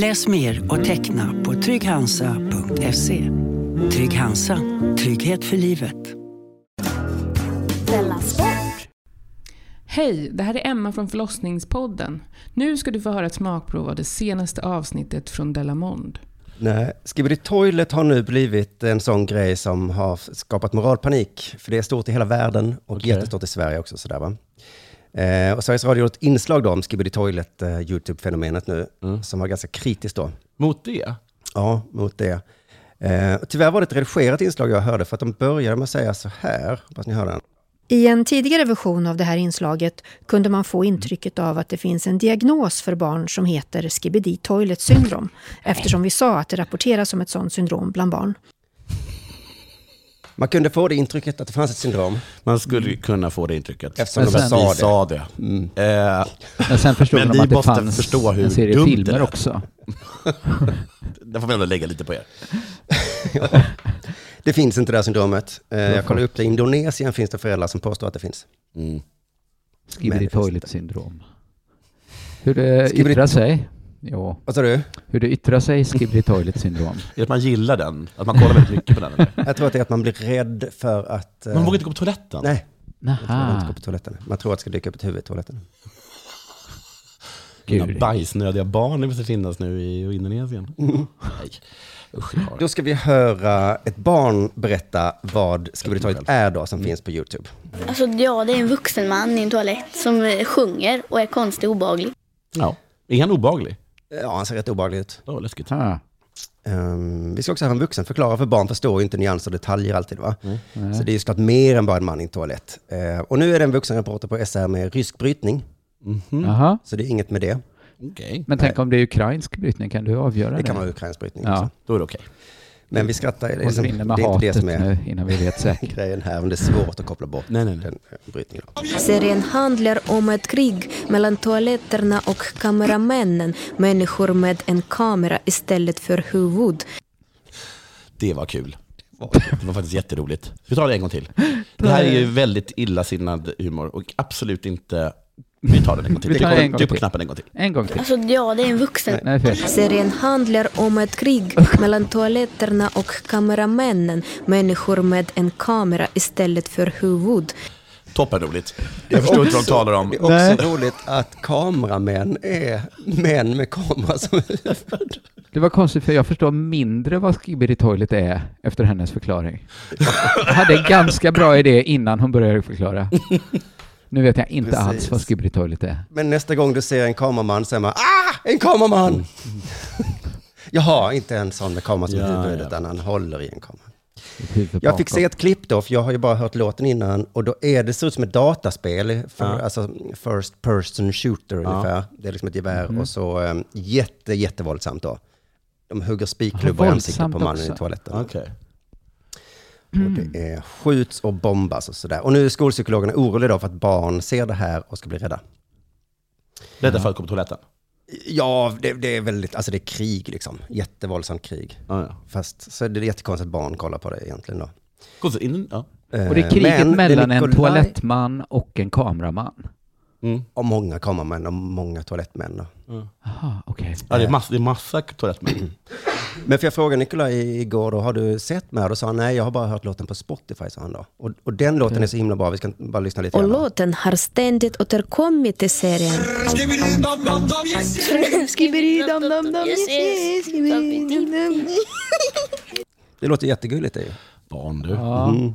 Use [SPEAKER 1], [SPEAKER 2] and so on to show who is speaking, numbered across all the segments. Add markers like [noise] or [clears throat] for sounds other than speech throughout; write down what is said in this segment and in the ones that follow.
[SPEAKER 1] Läs mer och teckna på trygghansa.se. Trygg Hansa. Trygghet för livet.
[SPEAKER 2] Hej, det här är Emma från förlossningspodden. Nu ska du få höra ett smakprov av det senaste avsnittet från Delamond.
[SPEAKER 3] Nej, Skibidi Toilet har nu blivit en sån grej som har skapat moralpanik. För det är stort i hela världen och
[SPEAKER 4] Okej.
[SPEAKER 3] jättestort i Sverige också. Sådär, va? Eh, och Sveriges Radio har ett inslag då om Skibidi Toilet, eh, YouTube-fenomenet nu, som var ganska kritiskt då.
[SPEAKER 4] Mot det?
[SPEAKER 3] Ja, mot det. Eh, och tyvärr var det ett redigerat inslag jag hörde, för att de började med att säga så här, hoppas ni hör den.
[SPEAKER 5] I en tidigare version av det här inslaget kunde man få intrycket av att det finns en diagnos för barn som heter skibidi toilet syndrom, eftersom vi sa att det rapporteras om ett sådant syndrom bland barn.
[SPEAKER 3] Man kunde få det intrycket att det fanns ett syndrom.
[SPEAKER 4] Man skulle kunna få det intrycket.
[SPEAKER 3] Eftersom
[SPEAKER 4] Men
[SPEAKER 3] de
[SPEAKER 4] sen-
[SPEAKER 3] sa
[SPEAKER 4] vi
[SPEAKER 3] det.
[SPEAKER 4] sa det.
[SPEAKER 3] Mm.
[SPEAKER 4] Eh,
[SPEAKER 6] Men sen förstod
[SPEAKER 4] men
[SPEAKER 6] de att det fanns
[SPEAKER 4] förstå hur
[SPEAKER 6] en serie
[SPEAKER 4] dumt
[SPEAKER 6] filmer
[SPEAKER 4] det är.
[SPEAKER 6] också. [laughs]
[SPEAKER 4] det får vi ändå lägga lite på er. [laughs]
[SPEAKER 3] Det finns inte det här syndromet. Eh, jag kollade upp det. I Indonesien finns det föräldrar som påstår att det finns.
[SPEAKER 4] Mm.
[SPEAKER 6] Skibidi toilet syndrom. Hur det
[SPEAKER 3] Skibidi
[SPEAKER 6] yttrar sig? Jo.
[SPEAKER 3] Vad sa du?
[SPEAKER 6] Hur det yttrar sig, skibidi toilet syndrom.
[SPEAKER 4] Är att man gillar den? Att man kollar väldigt mycket på den? Eller? [laughs]
[SPEAKER 3] Jag tror att det är att man blir rädd för att... eh,
[SPEAKER 4] Man vågar inte gå på toaletten?
[SPEAKER 3] Nej. Tror man inte
[SPEAKER 6] Naha.
[SPEAKER 3] går på toaletten. Man tror att det ska dyka upp ett huvud i toaletten.
[SPEAKER 6] Gud.
[SPEAKER 4] bajsnödiga barn måste finnas nu i Indonesien. Nej. Usch, har det.
[SPEAKER 3] Då ska vi höra ett barn berätta vad Skibidi Toilet är då, som finns på YouTube.
[SPEAKER 7] Alltså ja, det är en vuxen man i en toalett som eh, sjunger och är konstig och obehaglig.
[SPEAKER 4] Ja. Är han obehaglig?
[SPEAKER 3] Ja, han ser rätt obehaglig ut.
[SPEAKER 4] Ja, läskigt.
[SPEAKER 6] Ah.
[SPEAKER 3] Ehm, vi ska också ha en vuxen förklara, för barn förstår ju inte nyanser och detaljer alltid. Va?
[SPEAKER 6] Nej.
[SPEAKER 3] Så det är ju såklart mer än bara en man i en toalett. Eh, och nu är det en vuxen reporter på SR med rysk brytning,
[SPEAKER 4] Mhm.
[SPEAKER 6] Jaha.
[SPEAKER 3] så det är inget med det.
[SPEAKER 4] Okej.
[SPEAKER 6] Men tänk om det är ukrainsk brytning, kan du avgöra det?
[SPEAKER 3] Det kan vara ukrainsk brytning
[SPEAKER 6] Ja.
[SPEAKER 3] också.
[SPEAKER 4] Då är det okej.
[SPEAKER 3] Men vi skrattar, det liksom,
[SPEAKER 6] inne med
[SPEAKER 3] det är det
[SPEAKER 6] hatet
[SPEAKER 3] som är
[SPEAKER 6] nu innan vi vet säkert. [laughs]
[SPEAKER 3] grejen här, men det är svårt att koppla bort
[SPEAKER 4] Nej, nej, nej.
[SPEAKER 3] den eh, brytningen.
[SPEAKER 8] Serien handlar om ett krig mellan toaletterna och kameramännen, människor med en kamera istället för huvud.
[SPEAKER 4] Det var kul. Det var faktiskt jätteroligt. Vi tar det en gång till. [laughs] Det här är ju väldigt illasinnad humor och absolut inte... Vi tar den en gång till.
[SPEAKER 6] Vi tar en gång
[SPEAKER 4] Tryck på
[SPEAKER 6] till.
[SPEAKER 4] knappen en gång till.
[SPEAKER 6] En gång till.
[SPEAKER 7] Alltså ja, det är en vuxen.
[SPEAKER 6] Nej, fel.
[SPEAKER 8] Serien handlar om ett krig [laughs] mellan toaletterna och kameramännen, människor med en kamera istället för huvud.
[SPEAKER 4] Toppen roligt. Jag förstår inte vad de talar om.
[SPEAKER 3] Det är också
[SPEAKER 6] Nej.
[SPEAKER 3] roligt att kameramän är män med kamera som huvud. [laughs]
[SPEAKER 6] Det var konstigt för jag förstår mindre vad skibidi toilet är efter hennes förklaring. Jag [laughs] hade en ganska bra idé innan hon började förklara. Nu vet jag inte
[SPEAKER 3] Precis.
[SPEAKER 6] alls vad skibidi toilet är.
[SPEAKER 3] Men nästa gång du ser en kameraman säger man ah, en kameraman! [laughs] Jaha, inte en sån med kamera som
[SPEAKER 4] Ja,
[SPEAKER 3] huvud,
[SPEAKER 4] ja.
[SPEAKER 3] utan han håller i en kamera. Jag fick se ett klipp då, för jag har ju bara hört låten innan, och då är det ser ut som ett dataspel, för,
[SPEAKER 4] Ja.
[SPEAKER 3] alltså first person shooter ungefär. Det är liksom ett gevär
[SPEAKER 6] Mhm.
[SPEAKER 3] och så um, jätte, jättevåldsamt då. De hugger spikklubbor i ansiktet på mannen i
[SPEAKER 6] också.
[SPEAKER 3] toaletten.
[SPEAKER 4] Okej.
[SPEAKER 3] Och det är skjuts och bombas och sådär. Och nu är skolpsykologerna oroliga då för att barn ser det här och ska bli rädda.
[SPEAKER 4] Rädda för att gå på toaletten?
[SPEAKER 3] Ja, det, det är väldigt, alltså det är krig liksom. Jättevåldsamt krig.
[SPEAKER 4] Ja, ja.
[SPEAKER 3] Fast så är det jättekonstigt att barn kollar på det egentligen då.
[SPEAKER 4] Konstigt. In, ja.
[SPEAKER 6] Och det är
[SPEAKER 3] Eh,
[SPEAKER 6] kriget
[SPEAKER 3] men
[SPEAKER 6] mellan en
[SPEAKER 3] Nikolaj-
[SPEAKER 6] toalettman och en kameraman.
[SPEAKER 4] Mm.
[SPEAKER 3] Och många kameramän och många toalettmän då.
[SPEAKER 6] Jaha, okej.
[SPEAKER 4] ja, det är massa, det är massa toalettmän. [clears throat]
[SPEAKER 3] Men för jag frågade Nikolaj igår då, har du sett med? Då sa han, nej jag har bara hört låten på Spotify, sa han då. Och, och den låten är så himla bra, vi ska bara lyssna lite
[SPEAKER 8] Och
[SPEAKER 3] grann.
[SPEAKER 8] låten har ständigt återkommit i serien. [laughs]
[SPEAKER 3] Det låter jättegulligt det är ju.
[SPEAKER 4] Barn du.
[SPEAKER 6] Ja.
[SPEAKER 3] Mm.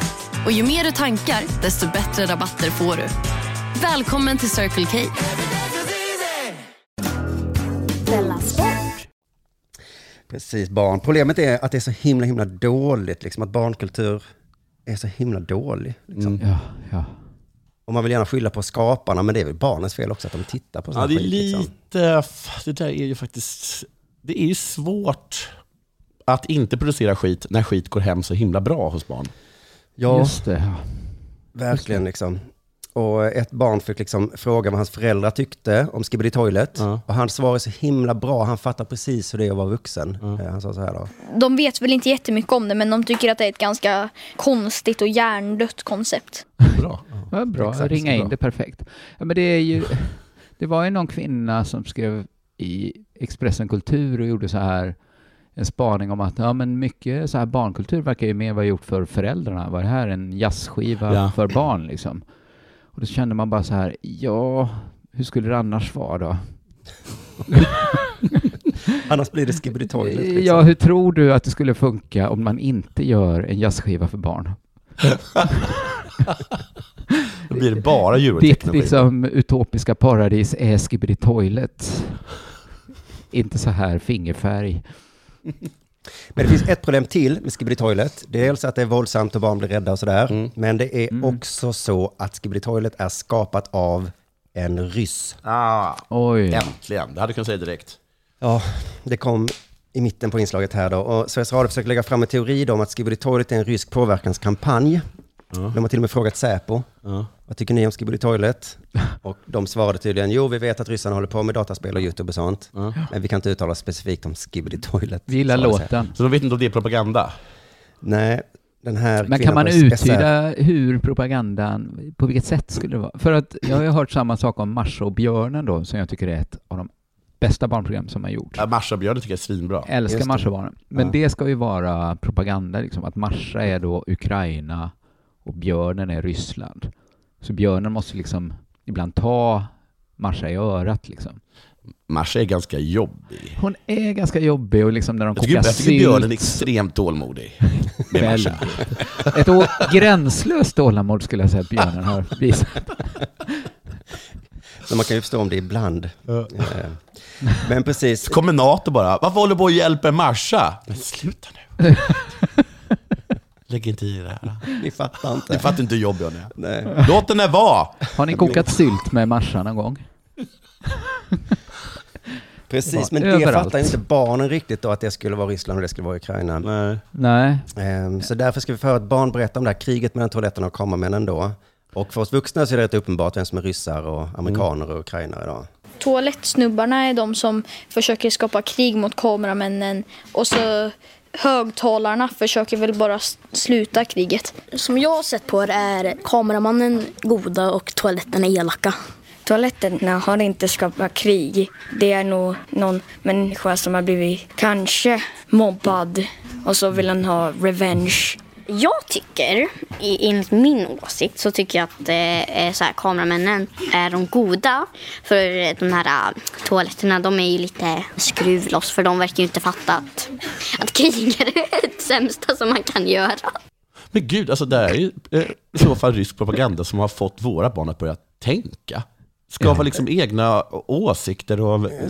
[SPEAKER 9] Och ju mer du tankar, desto bättre rabatter får du. Välkommen till Circle K.
[SPEAKER 3] Precis, barn. Problemet är att det är så himla, himla dåligt, liksom att barnkultur är så himla dålig. Liksom.
[SPEAKER 6] Ja, ja.
[SPEAKER 3] Och man vill gärna skylla på skaparna, men det är väl barnens fel också att de tittar på sånt
[SPEAKER 4] Ja, det är
[SPEAKER 3] skit. Liksom.
[SPEAKER 4] lite... Det där är ju faktiskt... Det är ju svårt att inte producera skit när skit går hem så himla bra hos barn.
[SPEAKER 3] Ja,
[SPEAKER 6] Just det. Ja.
[SPEAKER 3] verkligen liksom. Och ett barn fick liksom fråga vad hans föräldrar tyckte om Skibidi Toilet. Och han svarade så himla bra, han fattar precis hur det är att vara vuxen. Eh, Han sa så här då.
[SPEAKER 7] De vet väl inte jättemycket om det men de tycker att det är ett ganska konstigt och hjärndött koncept.
[SPEAKER 4] Bra.
[SPEAKER 6] Ja, bra,
[SPEAKER 4] Exakt,
[SPEAKER 6] ringa in
[SPEAKER 4] bra.
[SPEAKER 6] det perfekt. Ja, men det, är ju, det var ju någon kvinna som skrev i Expressen Kultur och gjorde så här en spaning om att ja, men mycket så här barnkultur verkar ju mer vara gjort för föräldrarna. Var det här en jazzskiva
[SPEAKER 4] Ja.
[SPEAKER 6] för barn liksom? Och då kände man bara så här, ja, hur skulle det annars vara då? [laughs]
[SPEAKER 3] Annars blir det Skibidi Toilet. Liksom.
[SPEAKER 6] Ja, hur tror du att det skulle funka om man inte gör en jazzskiva för barn? [laughs]
[SPEAKER 4] Då blir det bara
[SPEAKER 6] Ditt
[SPEAKER 4] Eurotecknat.
[SPEAKER 6] liksom utopiska paradis är Skibidi Toilet. Inte så här fingerfärg.
[SPEAKER 3] Men det finns ett problem till med Skibidi Toilet. Dels att det är våldsamt och barn blir rädda och sådär.
[SPEAKER 4] Mm.
[SPEAKER 3] Men det är också så att Skibidi Toilet är skapat av en ryss.
[SPEAKER 4] Ah,
[SPEAKER 6] Oj.
[SPEAKER 4] äntligen. Det hade du kunnat säga direkt.
[SPEAKER 3] Ja, det kom i mitten på inslaget här då. Och Sveriges Radio försöker lägga fram en teori då om att Skibidi Toilet är en rysk påverkanskampanj. De har till och med frågat Säpo.
[SPEAKER 4] Ja.
[SPEAKER 3] Vad tycker ni om Skibidi Toilet? Och de svarade tydligen, jo vi vet att ryssarna håller på med dataspel och YouTube och sånt.
[SPEAKER 4] Ja.
[SPEAKER 3] Men vi kan inte uttala oss specifikt om Skibidi Toilet.
[SPEAKER 6] Vi gillar låten.
[SPEAKER 4] Så de vet inte om det är propaganda?
[SPEAKER 3] Nej, den här
[SPEAKER 6] Men kan man uttyda hur propagandan, på vilket sätt skulle det vara? För att jag har ju hört samma sak om Marsha och björnen då, som jag tycker är ett av de bästa barnprogram som har gjorts.
[SPEAKER 4] Ja, Marsha Björn tycker jag är svinbra.
[SPEAKER 6] Älskar
[SPEAKER 3] det.
[SPEAKER 6] Marsha barnen. Men
[SPEAKER 4] Ja.
[SPEAKER 6] det ska ju vara propaganda, liksom, att Marsha är då Ukraina och björnen är Ryssland. Så björnen måste liksom ibland ta Marsha i örat liksom.
[SPEAKER 4] Marsha är ganska jobbig.
[SPEAKER 6] Hon är ganska jobbig och liksom när de kokar
[SPEAKER 4] jag tycker Björn är
[SPEAKER 6] sylt.
[SPEAKER 4] extremt tålmodig. Med. [laughs]
[SPEAKER 6] Ett å- gränslöst tålamod skulle jag säga att björnen har visat. [laughs]
[SPEAKER 3] Så man kan ju förstå om det ibland. Eh, Men precis,
[SPEAKER 4] Så kommer NATO bara, varför håller du på och hjälper Marsha? Men sluta nu. [laughs] Lägg inte i det här. [laughs]
[SPEAKER 3] ni fattar inte.
[SPEAKER 4] Det fattar inte hur jobbig hon är.
[SPEAKER 3] Nej.
[SPEAKER 4] Låt henne vara!
[SPEAKER 6] Har ni kokat sylt med Marsha någon gång? [laughs]
[SPEAKER 3] Precis, men
[SPEAKER 6] Överallt.
[SPEAKER 3] det fattar inte barnen riktigt då att det skulle vara Ryssland och det skulle vara Ukraina.
[SPEAKER 4] Nej.
[SPEAKER 6] Nej.
[SPEAKER 3] Ehm, Så därför ska vi få höra ett barn berätta om det här kriget mellan toaletterna och kameramännen då. Och för oss vuxna så är det rätt uppenbart vem som är ryssar och amerikaner och ukrainare då.
[SPEAKER 7] Toalettsnubbarna är de som försöker skapa krig mot kameramännen och så högtalarna försöker väl bara sluta kriget.
[SPEAKER 10] Som jag har sett på det är kameramannen goda och toaletterna elaka.
[SPEAKER 11] Toaletterna har inte skapat krig. Det är nog någon människa som har blivit kanske mobbad och så vill han ha revenge.
[SPEAKER 12] Jag tycker, i- enligt min åsikt, så tycker jag att eh, så här, kameramännen är de goda. För de här eh, toaletterna, de är ju lite skruvloss. För de verkar ju inte fatta att, att krig är det sämsta som man kan göra.
[SPEAKER 4] Men gud, alltså det är ju eh, i så fall rysk propaganda som har fått våra barn att börja tänka. Skapa liksom egna åsikter och eh,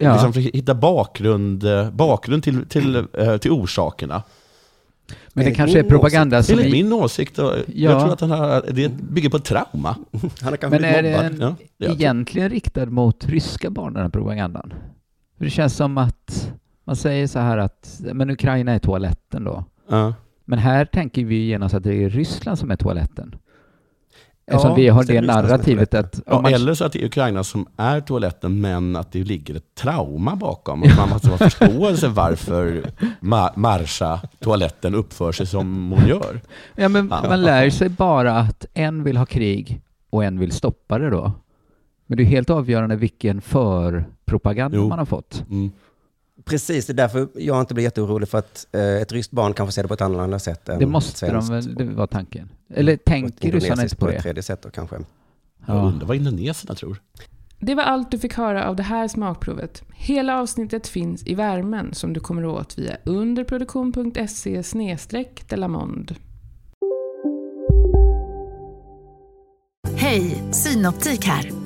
[SPEAKER 6] Ja.
[SPEAKER 4] liksom hitta bakgrund, eh, bakgrund till, till, eh, till orsakerna.
[SPEAKER 6] Men det kanske är propaganda som...
[SPEAKER 4] Enligt
[SPEAKER 6] är-
[SPEAKER 4] min åsikt, och
[SPEAKER 6] Ja.
[SPEAKER 4] jag tror att den här, det bygger på ett trauma. [laughs]
[SPEAKER 3] Han har kanske
[SPEAKER 6] Men är det en,
[SPEAKER 4] Ja,
[SPEAKER 6] egentligen riktad mot ryska barn, den här propagandan? För det känns som att man säger så här att men Ukraina är toaletten då.
[SPEAKER 4] Ja.
[SPEAKER 6] Men här tänker vi genast att det är Ryssland som är toaletten. Eftersom
[SPEAKER 3] Ja,
[SPEAKER 6] vi har
[SPEAKER 3] det
[SPEAKER 6] det narrativet att...
[SPEAKER 4] Ja,
[SPEAKER 6] man-
[SPEAKER 4] Eller så att det är Ukraina som är toaletten, men att det ligger ett trauma bakom. Och man måste ha förståelse varför Ma- Marsha, toaletten, uppför sig som hon gör.
[SPEAKER 6] Ja, men man lär sig bara att en vill ha krig och en vill stoppa det då. Men det är helt avgörande vilken förpropaganda
[SPEAKER 4] Jo.
[SPEAKER 6] man har fått.
[SPEAKER 4] Mm.
[SPEAKER 3] Precis, det är därför jag inte blir jätteorolig för att eh, ett ryskt barn kanske ser det på ett annorlunda sätt än
[SPEAKER 6] Det måste de väl, det var tanken. Eller
[SPEAKER 3] ett
[SPEAKER 6] tänker ryssarna inte
[SPEAKER 3] indonesiskt
[SPEAKER 6] på
[SPEAKER 3] ett
[SPEAKER 6] det?
[SPEAKER 3] tredje sätt då kanske.
[SPEAKER 4] Jag undrar vad indoneserna tror.
[SPEAKER 2] Det var allt du fick höra av det här smakprovet. Hela avsnittet finns i värmen som du kommer åt via underproduktion.se delamond.
[SPEAKER 13] Hej, Synoptik här.